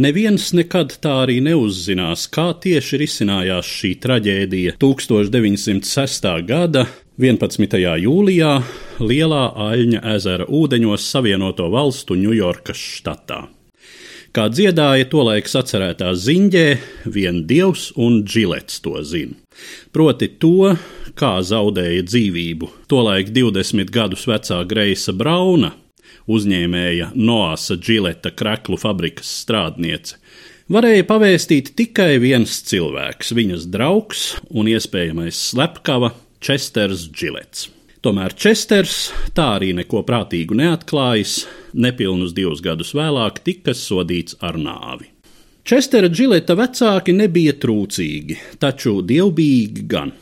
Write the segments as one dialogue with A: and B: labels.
A: Neviens nekad tā arī neuzzinās, kā tieši risinājās šī traģēdija 1906. gada 11. jūlijā Lielā Aļņa ezera ūdeņos Savienoto Valstu Ņujorkas štatā. Kā dziedāja tolaik atcerētā ziņģē, vien dievs un džilets to zina. Proti to, kā zaudēja dzīvību tolaik 20 gadus vecā Greisa Brauna, uzņēmēja Noāsa Džileta kreklu fabrikas strādniece, varēja pavēstīt tikai viens cilvēks, viņas draugs un iespējamais slepkava Česters Džilets. Tomēr Česters tā arī neko prātīgu neatklājis, nepilnus divus gadus vēlāk tika sodīts ar nāvi. Čestera Džileta vecāki nebija trūcīgi, taču dievbijīgi gan.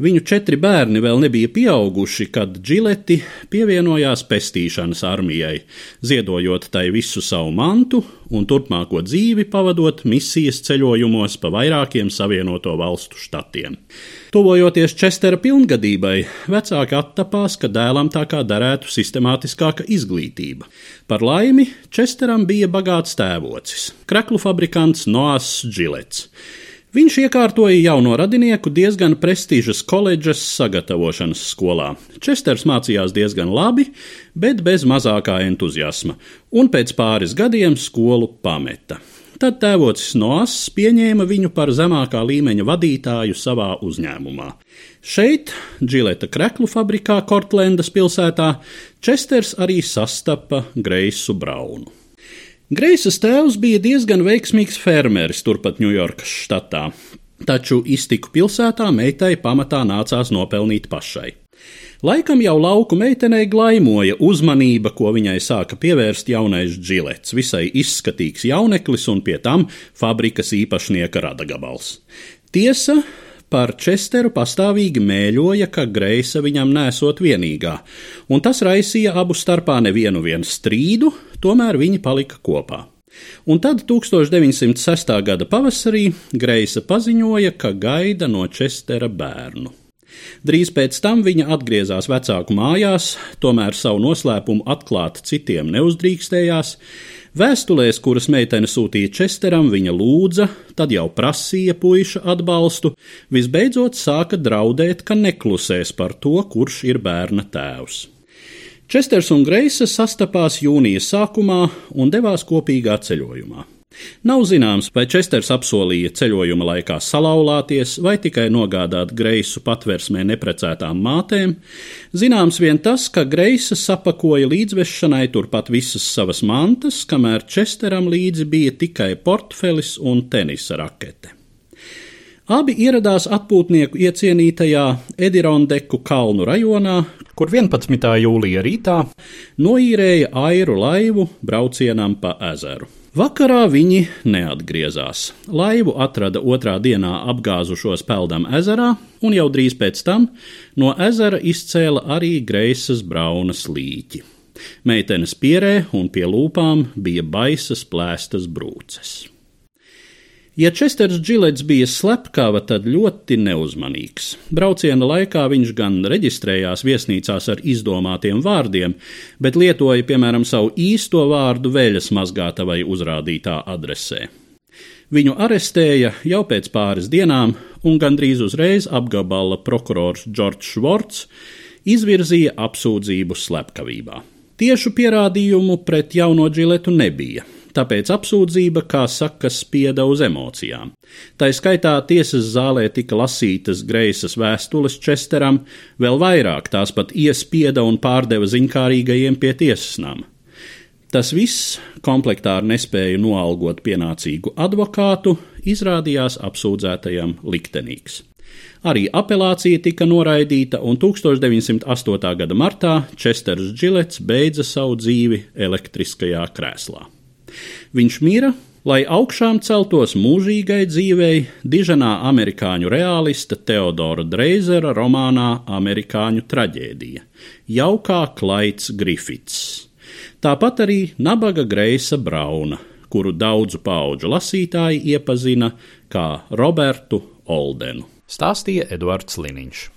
A: Viņu četri bērni vēl nebija pieauguši, kad Džileti pievienojās pestīšanas armijai, ziedojot tai visu savu mantu un turpmāko dzīvi pavadot misijas ceļojumos pa vairākiem Savienoto valstu štatiem. Tuvojoties Čestera pilngadībai, vecāki attapās, ka dēlam tā kā derētu sistemātiskāka izglītība. Par laimi, Česteram bija bagāts tēvocis - kreklu fabrikants Noās Džilets. Viņš iekārtoja jauno radinieku diezgan prestižas koledžas sagatavošanas skolā. Česters mācījās diezgan labi, bet bez mazākā entuziasma, un pēc pāris gadiem skolu pameta. Tad tēvocis Noas pieņēma viņu par zemākā līmeņa vadītāju savā uzņēmumā. Šeit, Džileta kreklu fabrikā Kortlendas pilsētā, Česters arī sastapa Greisu Braunu. Greisas tēvs bija diezgan veiksmīgs fermeris turpat Ņujorkas štatā, taču iztiku pilsētā meitai pamatā nācās nopelnīt pašai. Laikam jau lauku meitenei glaimoja uzmanība, ko viņai sāka pievērst jaunais džilets, visai izskatīgs jauneklis un pie tam fabrikas īpašnieka radagabals. Tiesa, Par Česteru pastāvīgi mēļoja, ka Greisa viņam nesot vienīgā, un tas raisīja abu starpā nevienu strīdu, tomēr viņi palika kopā. Un tad 1906. gada pavasarī Greisa paziņoja, ka gaida no Čestera bērnu. Drīz pēc tam viņa atgriezās vecāku mājās, tomēr savu noslēpumu atklāt citiem neuzdrīkstējās, Vēstulēs, kuras meitene sūtīja Česteram, viņa lūdza, tad jau prasīja puika atbalstu, visbeidzot sāka draudēt, ka neklusēs par to, kurš ir bērna tēvs. Česters un Greisa sastapās jūnija sākumā un devās kopīgā ceļojumā. Nav zināms, vai Česters apsolīja ceļojuma laikā salauzties vai tikai nogādāt Greisu patversmē neprecētām mātēm. Zināms vien tas, ka Greisa sapakoja līdzvešanai turpat visas savas mantas, kamēr Česteram līdzi bija tikai portfelis un tenisa rakete. Abi ieradās atpūtnieku iecienītajā Edirondeku kalnu rajonā, kur 11. jūlija rītā noīrēja airu laivu braucienam pa ezeru. Vakarā viņi neatgriezās. Laivu atrada otrā dienā apgāzušos peldam ezerā, un jau drīz pēc tam no ezera izcēla arī greisas braunas līķi. Meitenes pierē un pie lūpām bija baisas plēstas brūces. Ja Česters Džilets bija slepkava, tad ļoti neuzmanīgs. Brauciena laikā viņš gan reģistrējās viesnīcās ar izdomātiem vārdiem, bet lietoja piemēram savu īsto vārdu veļas mazgātavai uzrādītā adresē. Viņu arestēja jau pēc pāris dienām, un gandrīz uzreiz apgabala prokurors Džordžs Švorts izvirzīja apsūdzību slepkavībā. Tiešu pierādījumu pret jauno džiletu nebija, tāpēc apsūdzība, kā saka, spieda uz emocijām. Tā skaitā tiesas zālē tika lasītas greisas vēstules Česteram, vēl vairāk tās pat iespieda un pārdeva ziņkārīgajiem pie tiesasnām. Tas viss, komplektā ar nespēju noalgot pienācīgu advokātu, izrādījās apsūdzētajam liktenīgs. Arī apelācija tika noraidīta, un 1908. gada martā Česters Džilets beidza savu dzīvi elektriskajā krēslā. Viņš mira, lai augšām celtos mūžīgai dzīvei diženā amerikāņu realista Teodora Dreizera romānā Amerikāņu traģēdija - jaukā Klaids Grifits. Tāpat arī nabaga Greisa Brauna, kuru daudzu pauģu lasītāji iepazina kā Robertu Oldenu.
B: Stāstīja Eduards Liniņš.